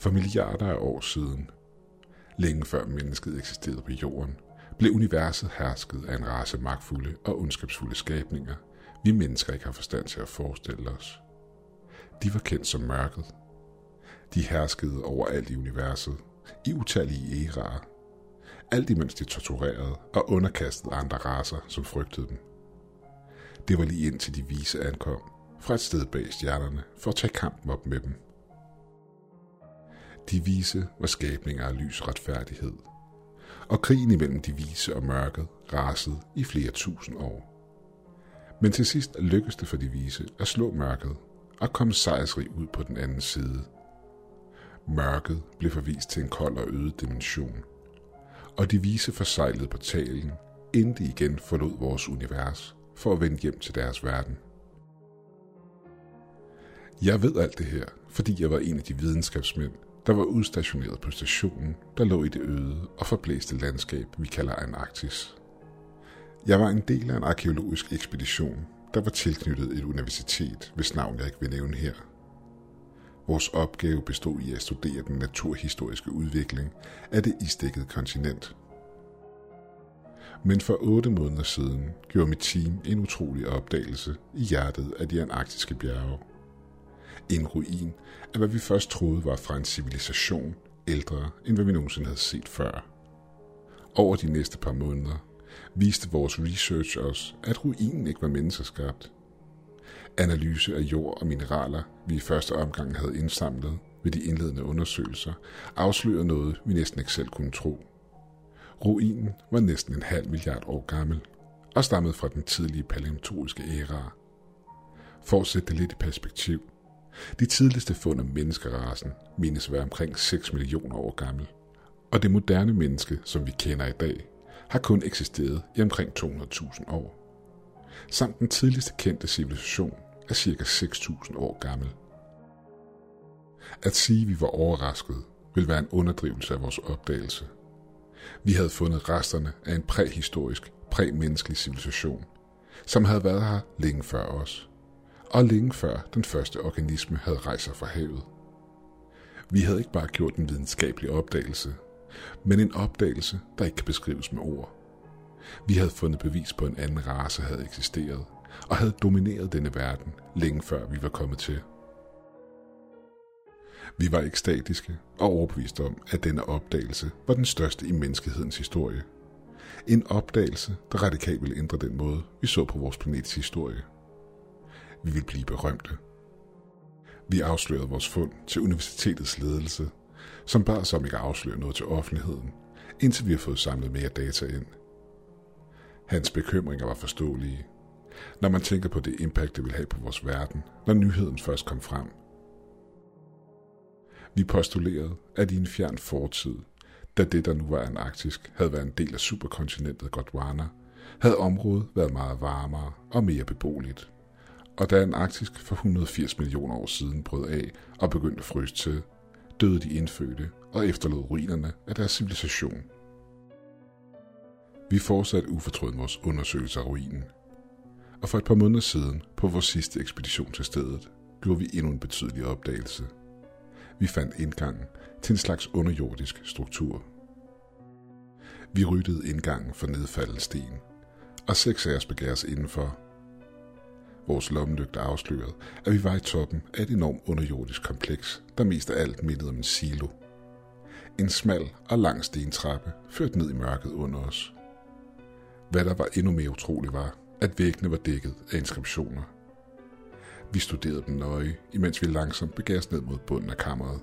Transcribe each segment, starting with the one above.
For milliarder af år siden, længe før mennesket eksisterede på jorden, blev universet hersket af en race magtfulde og ondskabsfulde skabninger, vi mennesker ikke har forstand til at forestille os. De var kendt som mørket. De herskede overalt i universet, i utallige æraer, alt imens de torturerede og underkastede andre raser, som frygtede dem. Det var lige indtil de vise ankom fra et sted bag stjernerne for at tage kampen op med dem. De vise var skabninger af lys retfærdighed, og krigen imellem de vise og mørket rasede i flere tusind år. Men til sidst lykkedes det for de vise at slå mørket og komme sejrsrig ud på den anden side. Mørket blev forvist til en kold og øde dimension, og de vise forsejlede portalen, inden de igen forlod vores univers for at vende hjem til deres verden. Jeg ved alt det her, fordi jeg var en af de videnskabsmænd, der var udstationeret på stationen, der lå i det øde og forblæste landskab, vi kalder Antarktis. Jeg var en del af en arkeologisk ekspedition, der var tilknyttet et universitet, hvis navn jeg ikke vil nævne her. Vores opgave bestod i at studere den naturhistoriske udvikling af det isdækkede kontinent. Men for otte måneder siden gjorde mit team en utrolig opdagelse i hjertet af de antarktiske bjerge. En ruin af hvad vi først troede var fra en civilisation ældre end hvad vi nogensinde havde set før. Over de næste par måneder viste vores research os, at ruinen ikke var menneskeskabt. Analyse af jord og mineraler, vi i første omgang havde indsamlet ved de indledende undersøgelser, afslørede noget, vi næsten ikke selv kunne tro. Ruinen var næsten en halv milliard år gammel og stammede fra den tidlige paleontologiske æra. For at sætte det lidt i perspektiv, de tidligste fund af menneskerasen menes at være omkring 6 millioner år gammel, og det moderne menneske, som vi kender i dag, har kun eksisteret i omkring 200.000 år. Samt den tidligste kendte civilisation er ca. 6.000 år gammel. At sige, at vi var overrasket, vil være en underdrivelse af vores opdagelse. Vi havde fundet resterne af en præhistorisk, præmenneskelig civilisation, som havde været her længe før os, og længe før den første organisme havde rejst sig fra havet. Vi havde ikke bare gjort en videnskabelig opdagelse, men en opdagelse, der ikke kan beskrives med ord. Vi havde fundet bevis på, at en anden race havde eksisteret, og havde domineret denne verden længe før vi var kommet til. Vi var ekstatiske og overbeviste om, at denne opdagelse var den største i menneskehedens historie. En opdagelse, der radikalt ville ændre den måde, vi så på vores planets historie. Vi ville blive berømte. Vi afslørede vores fund til universitetets ledelse, som bad os om ikke at afsløre noget til offentligheden, indtil vi har fået samlet mere data ind. Hans bekymringer var forståelige, når man tænker på det impact, det vil have på vores verden, når nyheden først kom frem. Vi postulerede, at i en fjern fortid, da det, der nu var antarktisk, havde været en del af superkontinentet Gondwana, havde området været meget varmere og mere beboeligt. Og da Antarktisk for 180 millioner år siden brød af og begyndte at fryse til, døde de indfødte og efterlod ruinerne af deres civilisation. Vi fortsatte ufortrødent vores undersøgelse af ruinen. Og for et par måneder siden, på vores sidste ekspedition til stedet, gjorde vi endnu en betydelig opdagelse. Vi fandt indgangen til en slags underjordisk struktur. Vi ryddede indgangen for nedfaldet sten, og seks af os begav os indenfor. Vores lommelygte afslørede, at vi var i toppen af et enormt underjordisk kompleks, der mest af alt mindede om en silo. En smal og lang stentrappe førte ned i mørket under os. Hvad der var endnu mere utroligt var, at væggene var dækket af inskriptioner. Vi studerede dem nøje, imens vi langsomt begav os ned mod bunden af kammeret.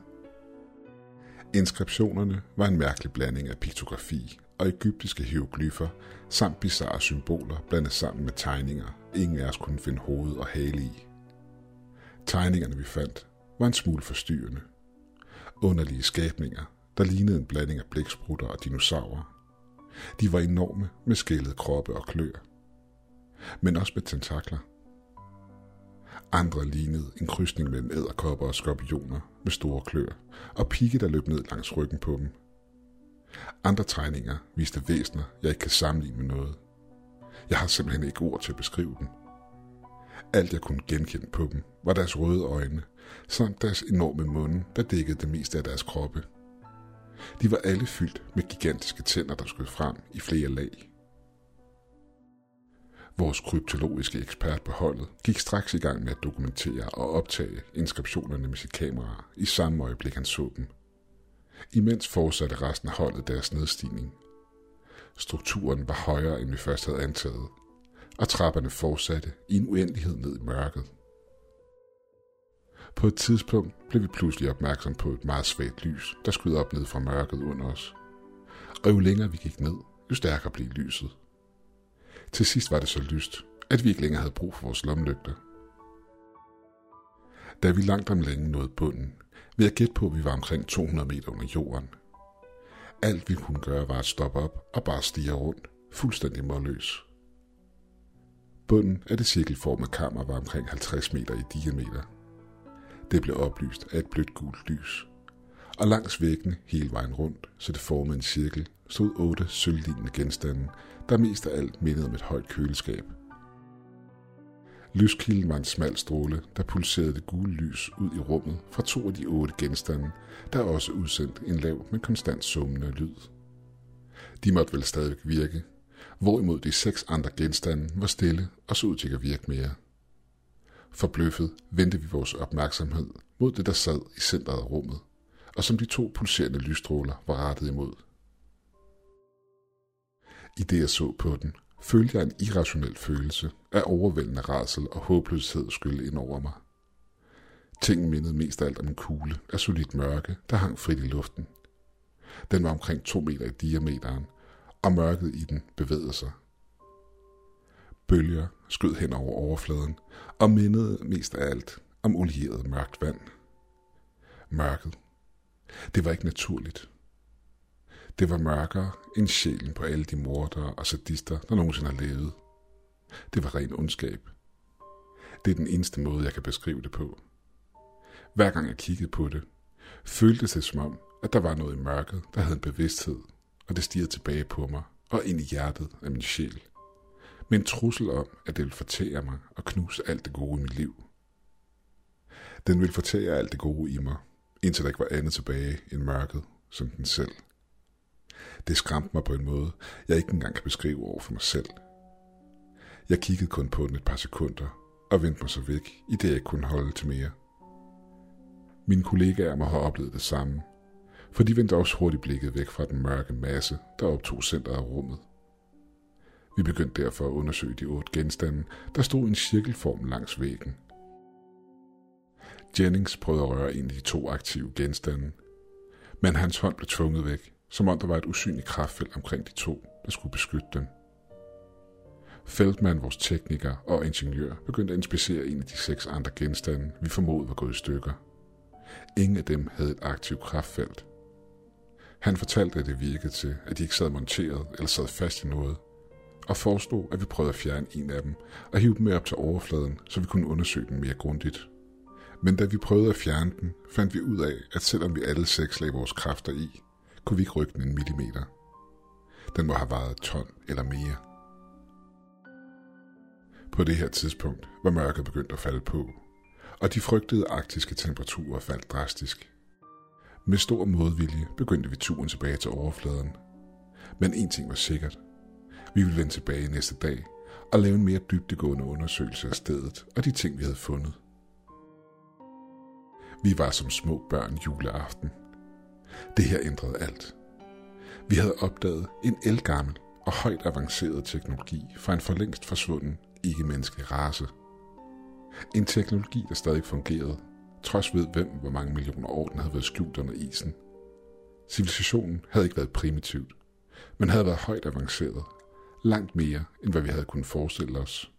Inskriptionerne var en mærkelig blanding af piktografi og egyptiske hieroglyffer samt bizarre symboler blandet sammen med tegninger, ingen af os kunne finde hoved og hale i. Tegningerne vi fandt var en smule forstyrrende. Underlige skabninger, der lignede en blanding af blæksprutter og dinosaurer. De var enorme med skældede kroppe og klør. Men også med tentakler. Andre lignede en krydsning mellem æderkopper og skorpioner med store klør og pigge, der løb ned langs ryggen på dem. Andre tegninger viste væsener, jeg ikke kan sammenligne med noget. Jeg har simpelthen ikke ord til at beskrive dem. Alt jeg kunne genkende på dem var deres røde øjne samt deres enorme munde, der dækkede det meste af deres kroppe. De var alle fyldt med gigantiske tænder, der skød frem i flere lag. Vores kryptologiske ekspert på holdet gik straks i gang med at dokumentere og optage inskriptionerne med sit kamera i samme øjeblik han så dem. Imens fortsatte resten af holdet deres nedstigning. Strukturen var højere, end vi først havde antaget, og trapperne fortsatte i en uendelighed ned i mørket. På et tidspunkt blev vi pludselig opmærksom på et meget svagt lys, der skød op ned fra mørket under os. Og jo længere vi gik ned, jo stærkere blev lyset. Til sidst var det så lyst, at vi ikke længere havde brug for vores lomlygter. Da vi langt om længe nåede bunden, ved at gætte på, at vi var omkring 200 meter under jorden. Alt vi kunne gøre var at stoppe op og bare stige rundt, fuldstændig målløs. Bunden af det cirkelformede kammer var omkring 50 meter i diameter. Det blev oplyst af et blødt gult lys. Og langs væggene hele vejen rundt, så det formede en cirkel, stod otte sølvlignende genstande, der mest af alt mindede om et højt køleskab. Lyskilden var en smal stråle, der pulserede det gule lys ud i rummet fra to af de otte genstande, der også udsendte en lav, men konstant summende lyd. De måtte vel stadig virke, hvorimod de seks andre genstande var stille og så ud til at virke mere. Forbløffet vendte vi vores opmærksomhed mod det, der sad i centret af rummet, og som de to pulserende lysstråler var rettet imod. I det jeg så på den, følte jeg en irrationel følelse af overvældende rasel og håbløshed skylle ind over mig. Ting mindede mest af alt om en kugle af solidt mørke, der hang frit i luften. Den var omkring to meter i diameteren, og mørket i den bevægede sig. Bølger skød hen over overfladen og mindede mest af alt om olieret mørkt vand. Mørket. Det var ikke naturligt. Det var mørkere end sjælen på alle de mordere og sadister, der nogensinde har levet. Det var ren ondskab. Det er den eneste måde, jeg kan beskrive det på. Hver gang jeg kiggede på det, føltes det som om, at der var noget i mørket, der havde en bevidsthed, og det stirrede tilbage på mig og ind i hjertet af min sjæl. Med en trussel om, at det ville fortære mig og knuse alt det gode i mit liv. Den ville fortære alt det gode i mig, indtil der ikke var andet tilbage end mørket som den selv. Det skræmte mig på en måde, jeg ikke engang kan beskrive over for mig selv. Jeg kiggede kun på den et par sekunder og vendte mig så væk, i det jeg kunne holde til mere. Mine kollegaer må have oplevet det samme, for de vendte også hurtigt blikket væk fra den mørke masse, der optog centret af rummet. Vi begyndte derfor at undersøge de otte genstande, der stod i en cirkelform langs væggen. Jennings prøvede at røre en af de to aktive genstande, men hans hånd blev tvunget væk, som om der var et usynligt kraftfelt omkring de to, der skulle beskytte dem. Feldman, vores tekniker og ingeniør, begyndte at inspicere en af de seks andre genstande, vi formodede var gået i stykker. Ingen af dem havde et aktivt kraftfelt. Han fortalte, at det virkede til, at de ikke sad monteret eller sad fast i noget, og foreslog, at vi prøvede at fjerne en af dem og hive dem med op til overfladen, så vi kunne undersøge den mere grundigt. Men da vi prøvede at fjerne den, fandt vi ud af, at selvom vi alle seks lagde vores kræfter i, kunne vi ikke rykke den en millimeter. Den må have vejet ton eller mere. På det her tidspunkt var mørket begyndt at falde på, og de frygtede arktiske temperaturer faldt drastisk. Med stor modvilje begyndte vi turen tilbage til overfladen. Men en ting var sikkert. Vi ville vende tilbage næste dag og lave en mere dybdegående undersøgelse af stedet og de ting, vi havde fundet. Vi var som små børn juleaften. Det her ændrede alt. Vi havde opdaget en elgammel og højt avanceret teknologi fra en for længst forsvunden ikke-menneskelig race. En teknologi, der stadig fungerede, trods ved hvem hvor mange millioner år den havde været skjult under isen. Civilisationen havde ikke været primitivt, men havde været højt avanceret, langt mere end hvad vi havde kunnet forestille os.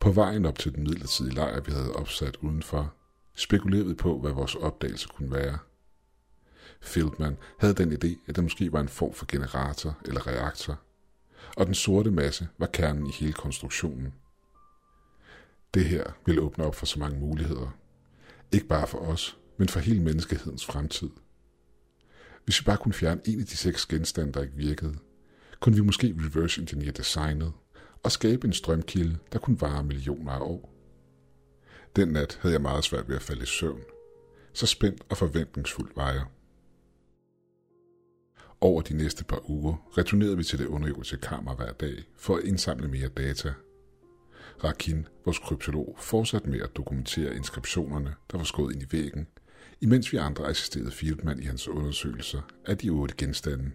På vejen op til den midlertidige lejr, vi havde opsat udenfor, spekulerede vi på, hvad vores opdagelse kunne være. Fieldman havde den idé, at der måske var en form for generator eller reaktor, og den sorte masse var kernen i hele konstruktionen. Det her ville åbne op for så mange muligheder. Ikke bare for os, men for hele menneskehedens fremtid. Hvis vi bare kunne fjerne en af de seks genstande, der ikke virkede, kunne vi måske reverse engineer designet og skabe en strømkilde, der kunne vare millioner af år. Den nat havde jeg meget svært ved at falde i søvn. Så spændt og forventningsfuld var jeg. Over de næste par uger returnerede vi til det underjordiske kammer hver dag for at indsamle mere data. Rakin, vores kryptolog, fortsatte med at dokumentere inskriptionerne, der var skåret ind i væggen, imens vi andre assisterede Fieldman i hans undersøgelser af de otte genstande.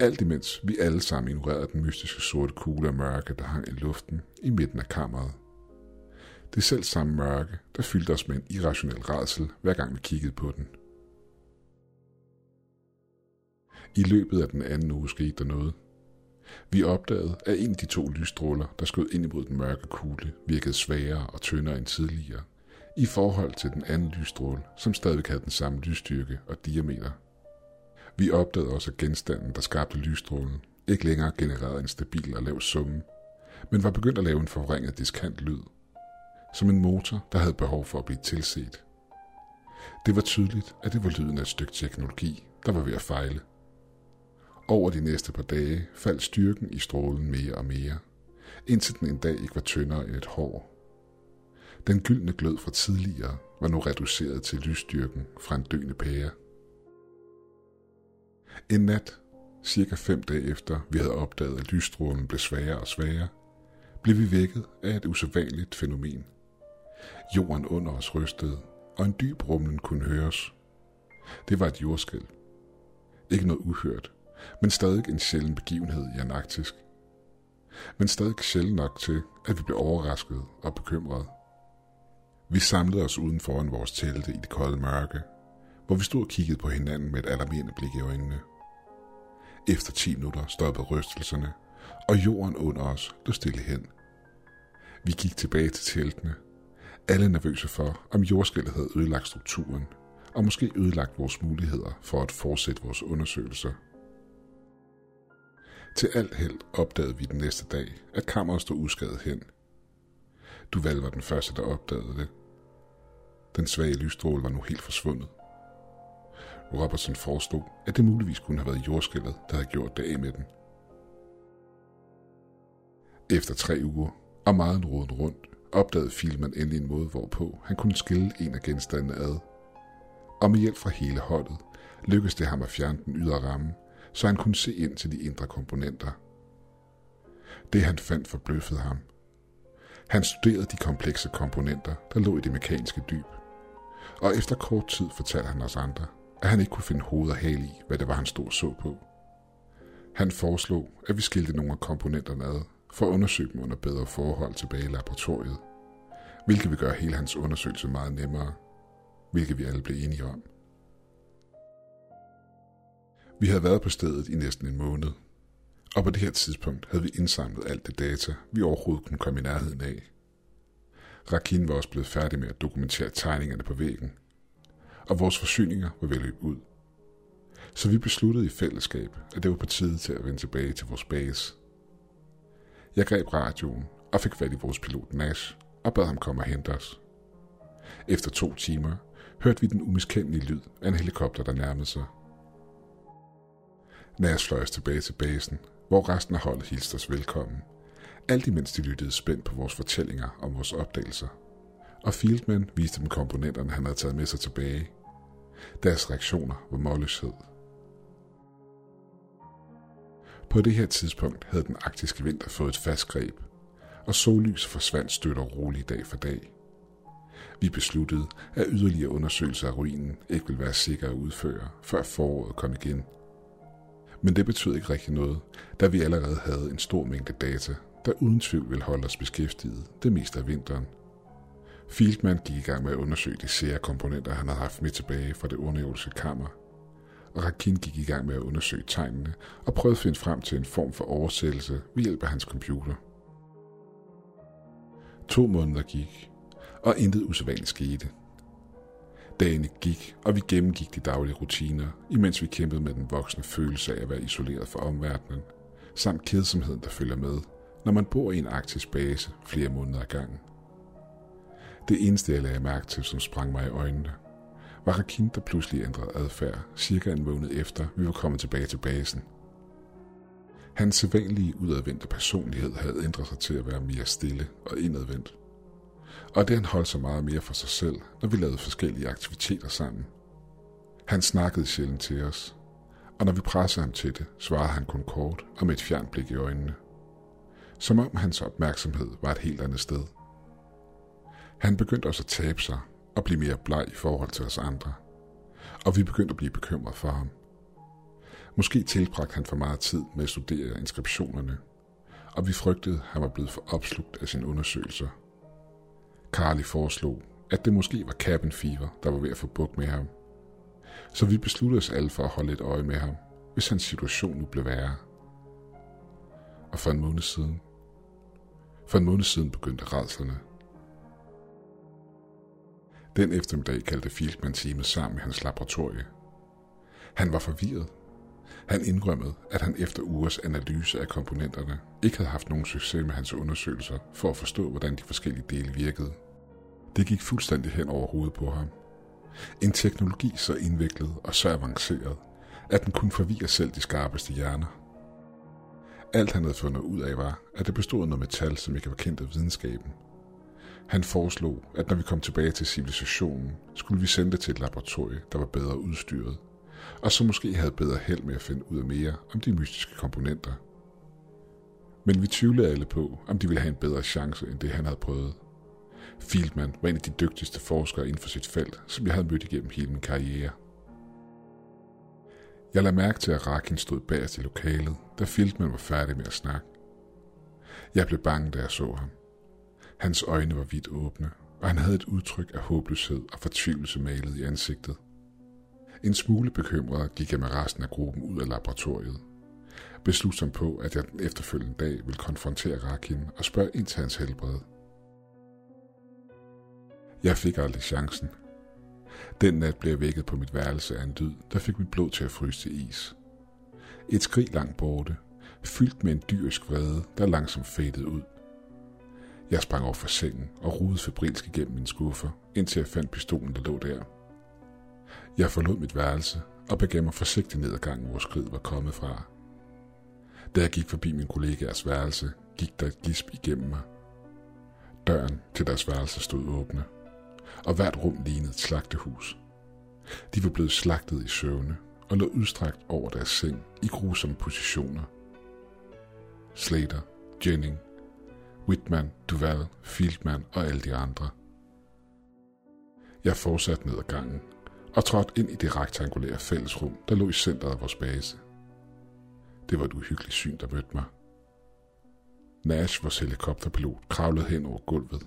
Alt imens vi alle sammen ignorerede den mystiske sorte kugle af mørke, der hang i luften i midten af kammeret. Det selv samme mørke, der fyldte os med en irrationel rædsel, hver gang vi kiggede på den. I løbet af den anden uge skete der noget. Vi opdagede, at en af de to lysstråler, der skød ind imod den mørke kugle, virkede svagere og tyndere end tidligere, i forhold til den anden lysstråle, som stadig havde den samme lysstyrke og diameter. Vi opdagede også, at genstanden, der skabte lysstrålen, ikke længere genererede en stabil og lav summe, men var begyndt at lave en forvrænget diskant lyd, som en motor, der havde behov for at blive tilset. Det var tydeligt, at det var lyden af et stykke teknologi, der var ved at fejle. Over de næste par dage faldt styrken i strålen mere og mere, indtil den en dag ikke var tyndere end et hår. Den gyldne glød fra tidligere var nu reduceret til lysstyrken fra en døende pære. En nat, cirka fem dage efter vi havde opdaget, at lysstrålen blev svagere og svagere, blev vi vækket af et usædvanligt fænomen. Jorden under os rystede, og en dyb rumlen kunne høres. Det var et jordskæld. Ikke noget uhørt, men stadig en sjælden begivenhed i Antarktisk. Men stadig sjældent nok til, at vi blev overrasket og bekymrede. Vi samlede os uden foran vores telte i det kolde mørke, hvor vi stod og kiggede på hinanden med et alarmerende blik i øjnene. Efter 10 minutter stoppede rystelserne, og jorden under os lå stille hen. Vi gik tilbage til teltene, alle nervøse for, om jordskælvet havde ødelagt strukturen, og måske ødelagt vores muligheder for at fortsætte vores undersøgelser. Til alt held opdagede vi den næste dag, at kammeret stod uskadet hen. Duval var den første, der opdagede det. Den svage lysstråle var nu helt forsvundet. Robertson forestod, at det muligvis kunne have været jordskælvet, der havde gjort det af med den. Efter tre uger og meget roden rundt, opdagede Filman endelig en måde, hvorpå han kunne skille en af genstandene ad. Og med hjælp fra hele holdet lykkedes det ham at fjerne den ydre ramme, så han kunne se ind til de indre komponenter. Det han fandt forbløffede ham. Han studerede de komplekse komponenter, der lå i det mekaniske dyb. Og efter kort tid fortalte han os andre, at han ikke kunne finde hoved og hale i, hvad det var, han stod og så på. Han foreslog, at vi skilte nogle af komponenterne ad, for at undersøge dem under bedre forhold tilbage i laboratoriet, hvilket vil gøre hele hans undersøgelse meget nemmere, hvilket vi alle blev enige om. Vi havde været på stedet i næsten en måned, og på det her tidspunkt havde vi indsamlet alt det data, vi overhovedet kunne komme i nærheden af. Rakin var også blevet færdig med at dokumentere tegningerne på væggen, og vores forsyninger var ved at løbe ud. Så vi besluttede i fællesskab, at det var på tide til at vende tilbage til vores base. Jeg greb radioen og fik fat i vores pilot Nash og bad ham komme og hente os. Efter to timer hørte vi den umiskendelige lyd af en helikopter, der nærmede sig. Nas fløj os tilbage til basen, hvor resten af holdet hilste os velkommen, alt imens de lyttede spændt på vores fortællinger om vores opdagelser. Og Fieldman viste dem komponenterne, han havde taget med sig tilbage. Deres reaktioner var målløshed. På det her tidspunkt havde den arktiske vinter fået et fast greb, og sollys forsvandt støt og roligt dag for dag. Vi besluttede, at yderligere undersøgelser af ruinen ikke ville være sikre at udføre, før foråret kom igen. Men det betød ikke rigtig noget, da vi allerede havde en stor mængde data, der uden tvivl ville holde os beskæftiget det meste af vinteren. Fieldman gik i gang med at undersøge de sære komponenter, han havde haft med tilbage fra det underjordiske kammer, og Rakin gik i gang med at undersøge tegnene og prøvede at finde frem til en form for oversættelse ved hjælp af hans computer. To måneder gik, og intet usædvanligt skete. Dagene gik, og vi gennemgik de daglige rutiner, imens vi kæmpede med den voksne følelse af at være isoleret fra omverdenen, samt kedsomheden, der følger med, når man bor i en arktisk base flere måneder ad gangen. Det eneste, jeg lagde mærke til, som sprang mig i øjnene, var Rakin, der pludselig ændrede adfærd, cirka en måned efter vi var kommet tilbage til basen. Hans sædvanlige udadvendte personlighed havde ændret sig til at være mere stille og indadvendt og det han holdt sig meget mere for sig selv, når vi lavede forskellige aktiviteter sammen. Han snakkede sjældent til os, og når vi pressede ham til det, svarede han kun kort og med et fjernt blik i øjnene. Som om hans opmærksomhed var et helt andet sted. Han begyndte også at tabe sig og blive mere bleg i forhold til os andre. Og vi begyndte at blive bekymret for ham. Måske tilbragte han for meget tid med at studere inskriptionerne, og vi frygtede, at han var blevet for opslugt af sine undersøgelser. Carly foreslog, at det måske var cabin fever, der var ved at få buk med ham. Så vi besluttede os alle for at holde et øje med ham, hvis hans situation nu blev værre. Og for en måned siden, for en måned siden begyndte redslerne. Den eftermiddag kaldte Fieldman teamet sammen i hans laboratorie. Han var forvirret. Han indrømmede, at han efter ugers analyse af komponenterne ikke havde haft nogen succes med hans undersøgelser for at forstå, hvordan de forskellige dele virkede. Det gik fuldstændig hen over hovedet på ham. En teknologi så indviklet og så avanceret, at den kunne forvirre selv de skarpeste hjerner. Alt han havde fundet ud af var, at det bestod af noget metal, som ikke var kendt af videnskaben. Han foreslog, at når vi kom tilbage til civilisationen, skulle vi sende det til et laboratorium, der var bedre udstyret, og som måske havde bedre held med at finde ud af mere om de mystiske komponenter. Men vi tvivlede alle på, om de ville have en bedre chance end det, han havde prøvet. Fieldman var en af de dygtigste forskere inden for sit felt, som jeg havde mødt igennem hele min karriere. Jeg lagde mærke til, at Rakin stod bagerst i lokalet, da Fieldman var færdig med at snakke. Jeg blev bange, da jeg så ham. Hans øjne var vidt åbne, og han havde et udtryk af håbløshed og fortvivlelse malet i ansigtet. En smule bekymret gik jeg med resten af gruppen ud af laboratoriet. Beslutsom på, at jeg den efterfølgende dag ville konfrontere Rakin og spørge ind til hans helbred. Jeg fik aldrig chancen. Den nat blev jeg vækket på mit værelse af en lyd, der fik mit blod til at fryse til is. Et skrig langt borte, fyldt med en dyrisk vrede, der langsomt fadede ud. Jeg sprang over for sengen og rudede febrilsk igennem min skuffer, indtil jeg fandt pistolen, der lå der. Jeg forlod mit værelse og begav mig forsigtigt ned ad gangen, hvor skridt var kommet fra. Da jeg gik forbi min kollegaers værelse, gik der et gisp igennem mig. Døren til deres værelse stod åbne, og hvert rum lignede et slagtehus. De var blevet slagtet i søvne og lå udstrakt over deres seng i grusomme positioner. Slater, Jennings Whitman, Duval, Fieldman og alle de andre. Jeg fortsatte ned ad gangen og trådte ind i det rektangulære fællesrum, der lå i centret af vores base. Det var et uhyggeligt syn, der mødte mig. Nash, vores helikopterpilot, kravlede hen over gulvet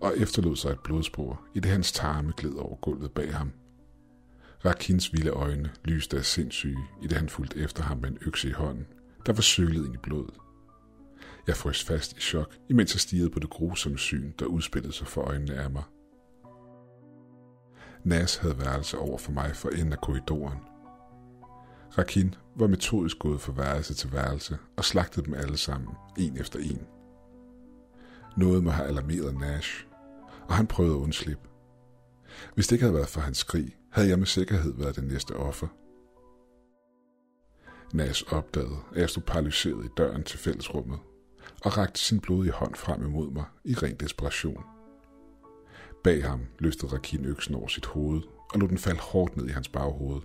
og efterlod sig et blodspor, i det hans tarme gled over gulvet bag ham. Rakins vilde øjne lyste af sindssyge, i det han fulgte efter ham med en økse i hånden, der var sølet ind i blodet. Jeg frøs fast i chok, imens jeg stirrede på det grusomme syn, der udspillede sig for øjnene af mig. Nas havde værelse over for mig for enden af korridoren. Rakin var metodisk gået fra værelse til værelse og slagtede dem alle sammen, en efter en. Noget må have alarmeret Nash, og han prøvede at undslippe. Hvis det ikke havde været for hans skrig, havde jeg med sikkerhed været det næste offer. Nas opdagede, at jeg stod paralyseret i døren til fællesrummet og rakte sin blodige hånd frem imod mig i ren desperation. Bag ham løftede Rakin øksen over sit hoved og lod den falde hårdt ned i hans baghoved.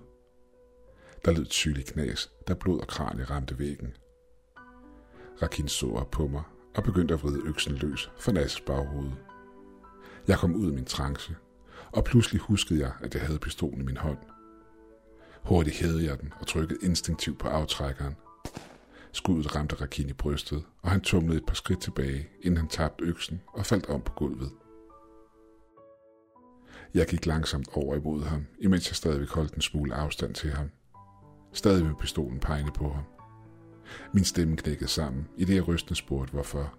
Der lød et sygeligt knas, da blod og kranie ramte væggen. Rakin så op på mig og begyndte at vride øksen løs fra Nas' baghoved. Jeg kom ud af min trance, og pludselig huskede jeg, at jeg havde pistolen i min hånd. Hurtigt hævede jeg den og trykkede instinktivt på aftrækkeren, Skuddet ramte Rakin i brystet, og han tumlede et par skridt tilbage, inden han tabte øksen og faldt om på gulvet. Jeg gik langsomt over imod ham, imens jeg stadig holdt en smule afstand til ham. Stadig med pistolen pegende på ham. Min stemme knækkede sammen, i det jeg rystende spurgte hvorfor.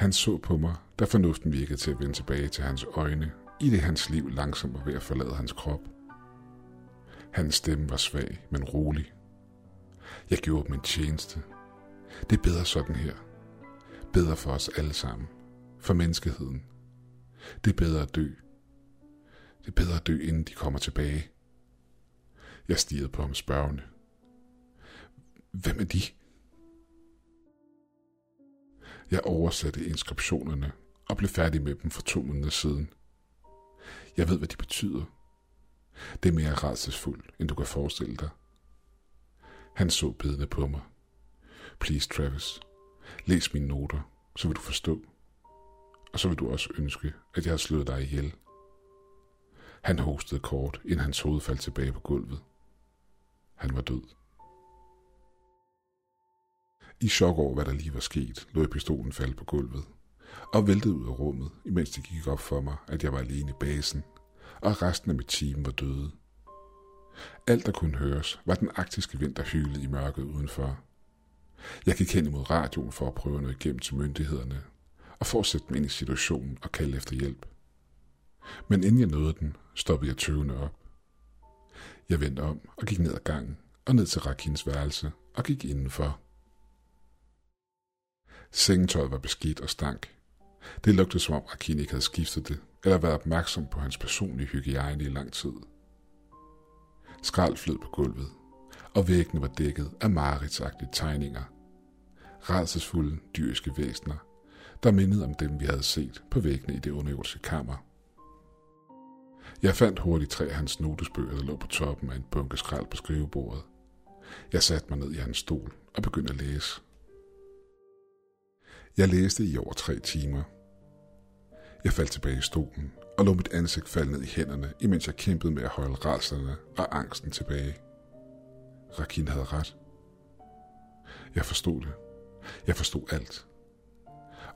Han så på mig, da fornuften virkede til at vende tilbage til hans øjne, i det hans liv langsomt var ved at forlade hans krop. Hans stemme var svag, men rolig, jeg gjorde dem en tjeneste. Det er bedre sådan her. Bedre for os alle sammen. For menneskeheden. Det er bedre at dø. Det er bedre at dø, inden de kommer tilbage. Jeg stirrede på ham spørgende. Hvem er de? Jeg oversatte inskriptionerne og blev færdig med dem for to måneder siden. Jeg ved, hvad de betyder. Det er mere rædselsfuldt, end du kan forestille dig. Han så bedende på mig. Please, Travis. Læs mine noter, så vil du forstå. Og så vil du også ønske, at jeg har slået dig ihjel. Han hostede kort, inden hans hoved faldt tilbage på gulvet. Han var død. I chok over, hvad der lige var sket, lå jeg pistolen falde på gulvet og væltede ud af rummet, imens det gik op for mig, at jeg var alene i basen, og resten af mit team var døde. Alt, der kunne høres, var den arktiske vind, der hylede i mørket udenfor. Jeg gik hen imod radioen for at prøve noget igennem til myndighederne, og for at sætte mig ind i situationen og kalde efter hjælp. Men inden jeg nåede den, stoppede jeg tøvende op. Jeg vendte om og gik ned ad gangen og ned til Rakins værelse og gik indenfor. Sengetøjet var beskidt og stank. Det lugtede som om Rakin ikke havde skiftet det, eller været opmærksom på hans personlige hygiejne i lang tid. Skrald flød på gulvet, og væggene var dækket af mareridsagtige tegninger. Rædselsfulde dyriske væsener, der mindede om dem, vi havde set på væggene i det underjordiske kammer. Jeg fandt hurtigt tre af hans notesbøger, der lå på toppen af en bunke skrald på skrivebordet. Jeg satte mig ned i hans stol og begyndte at læse. Jeg læste i over tre timer. Jeg faldt tilbage i stolen og lå mit ansigt falde ned i hænderne, imens jeg kæmpede med at holde rædslerne og angsten tilbage. Rakin havde ret. Jeg forstod det. Jeg forstod alt.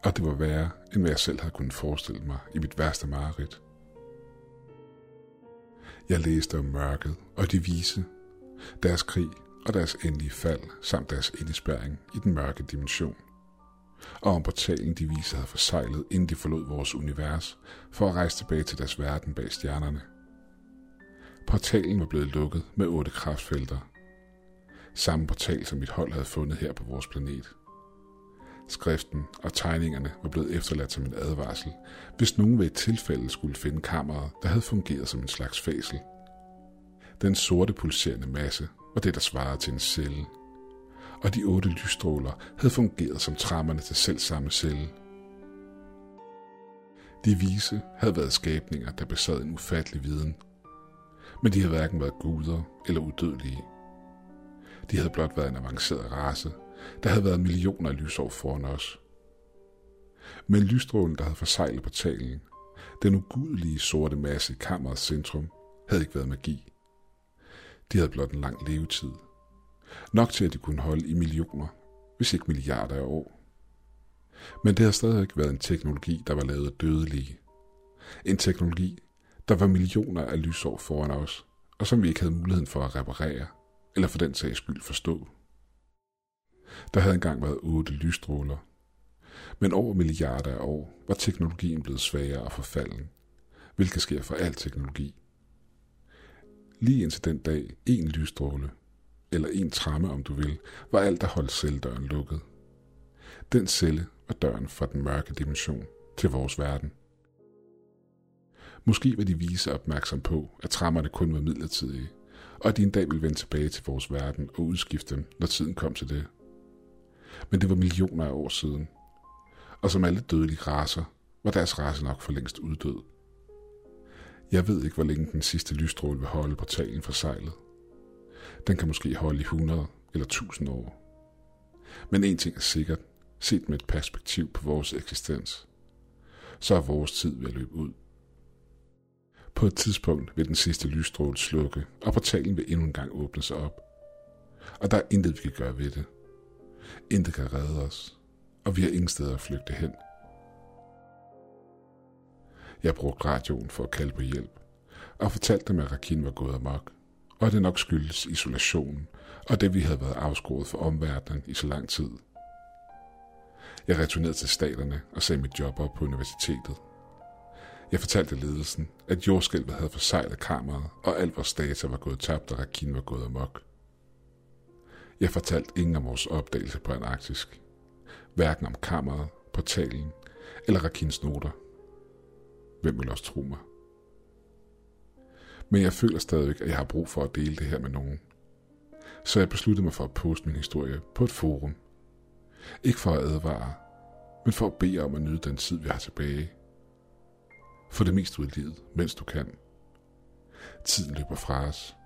Og det var værre, end hvad jeg selv havde kunnet forestille mig i mit værste mareridt. Jeg læste om mørket og de vise, deres krig og deres endelige fald, samt deres indespærring i den mørke dimension. Og om portalen de viser havde forsejlet, inden de forlod vores univers, for at rejse tilbage til deres verden bag stjernerne. Portalen var blevet lukket med otte kraftfelter. Samme portal, som mit hold havde fundet her på vores planet. Skriften og tegningerne var blevet efterladt som en advarsel, hvis nogen ved et tilfælde skulle finde kammeret, der havde fungeret som en slags fæsel. Den sorte pulserende masse var det, der svarede til en celle. Og de otte lysstråler havde fungeret som trammerne til selv samme celle. De vise havde været skabninger, der besad en ufattelig viden. Men de havde hverken været guder eller udødelige. De havde blot været en avanceret race, der havde været millioner af lysår foran os. Men lysstrålen, der havde forsejlet portalen, den ugudelige sorte masse i kammerets centrum, havde ikke været magi. De havde blot en lang levetid. Nok til, at de kunne holde i millioner, hvis ikke milliarder af år. Men det havde stadig ikke været en teknologi, der var lavet af dødelige. En teknologi, der var millioner af lysår foran os, og som vi ikke havde muligheden for at reparere, eller for den sags skyld forstå. Der havde engang været otte lysstråler. Men over milliarder af år var teknologien blevet svagere og forfalden, hvilket sker for al teknologi. Lige indtil den dag, en lysstråle, eller en tramme om du vil, var alt, der holdt celledøren lukket. Den celle var døren fra den mørke dimension til vores verden. Måske var de vise opmærksom på, at trammerne kun var midlertidige, og at de en dag ville vende tilbage til vores verden og udskifte dem, når tiden kom til det men det var millioner af år siden. Og som alle dødelige raser, var deres race nok for længst uddød. Jeg ved ikke, hvor længe den sidste lysstråle vil holde portalen for sejlet. Den kan måske holde i 100 eller 1000 år. Men en ting er sikkert, set med et perspektiv på vores eksistens, så er vores tid ved at løbe ud. På et tidspunkt vil den sidste lysstråle slukke, og portalen vil endnu en gang åbne sig op. Og der er intet, vi kan gøre ved det. Intet kan redde os, og vi har ingen steder at flygte hen. Jeg brugte radioen for at kalde på hjælp, og fortalte dem, at Rakin var gået amok, og det nok skyldes isolationen og det, vi havde været afskåret for omverdenen i så lang tid. Jeg returnerede til staterne og sagde mit job op på universitetet. Jeg fortalte ledelsen, at jordskælvet havde forsejlet kammeret, og alt vores data var gået tabt, og Rakin var gået amok. Jeg fortalte ingen om vores opdagelse på Antarktisk. Hverken om kammeret, portalen eller Rakins noter. Hvem vil også tro mig? Men jeg føler stadigvæk, at jeg har brug for at dele det her med nogen. Så jeg besluttede mig for at poste min historie på et forum. Ikke for at advare, men for at bede om at nyde den tid, vi har tilbage. Få det mest ud af livet, mens du kan. Tiden løber fra os,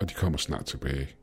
og de kommer snart tilbage.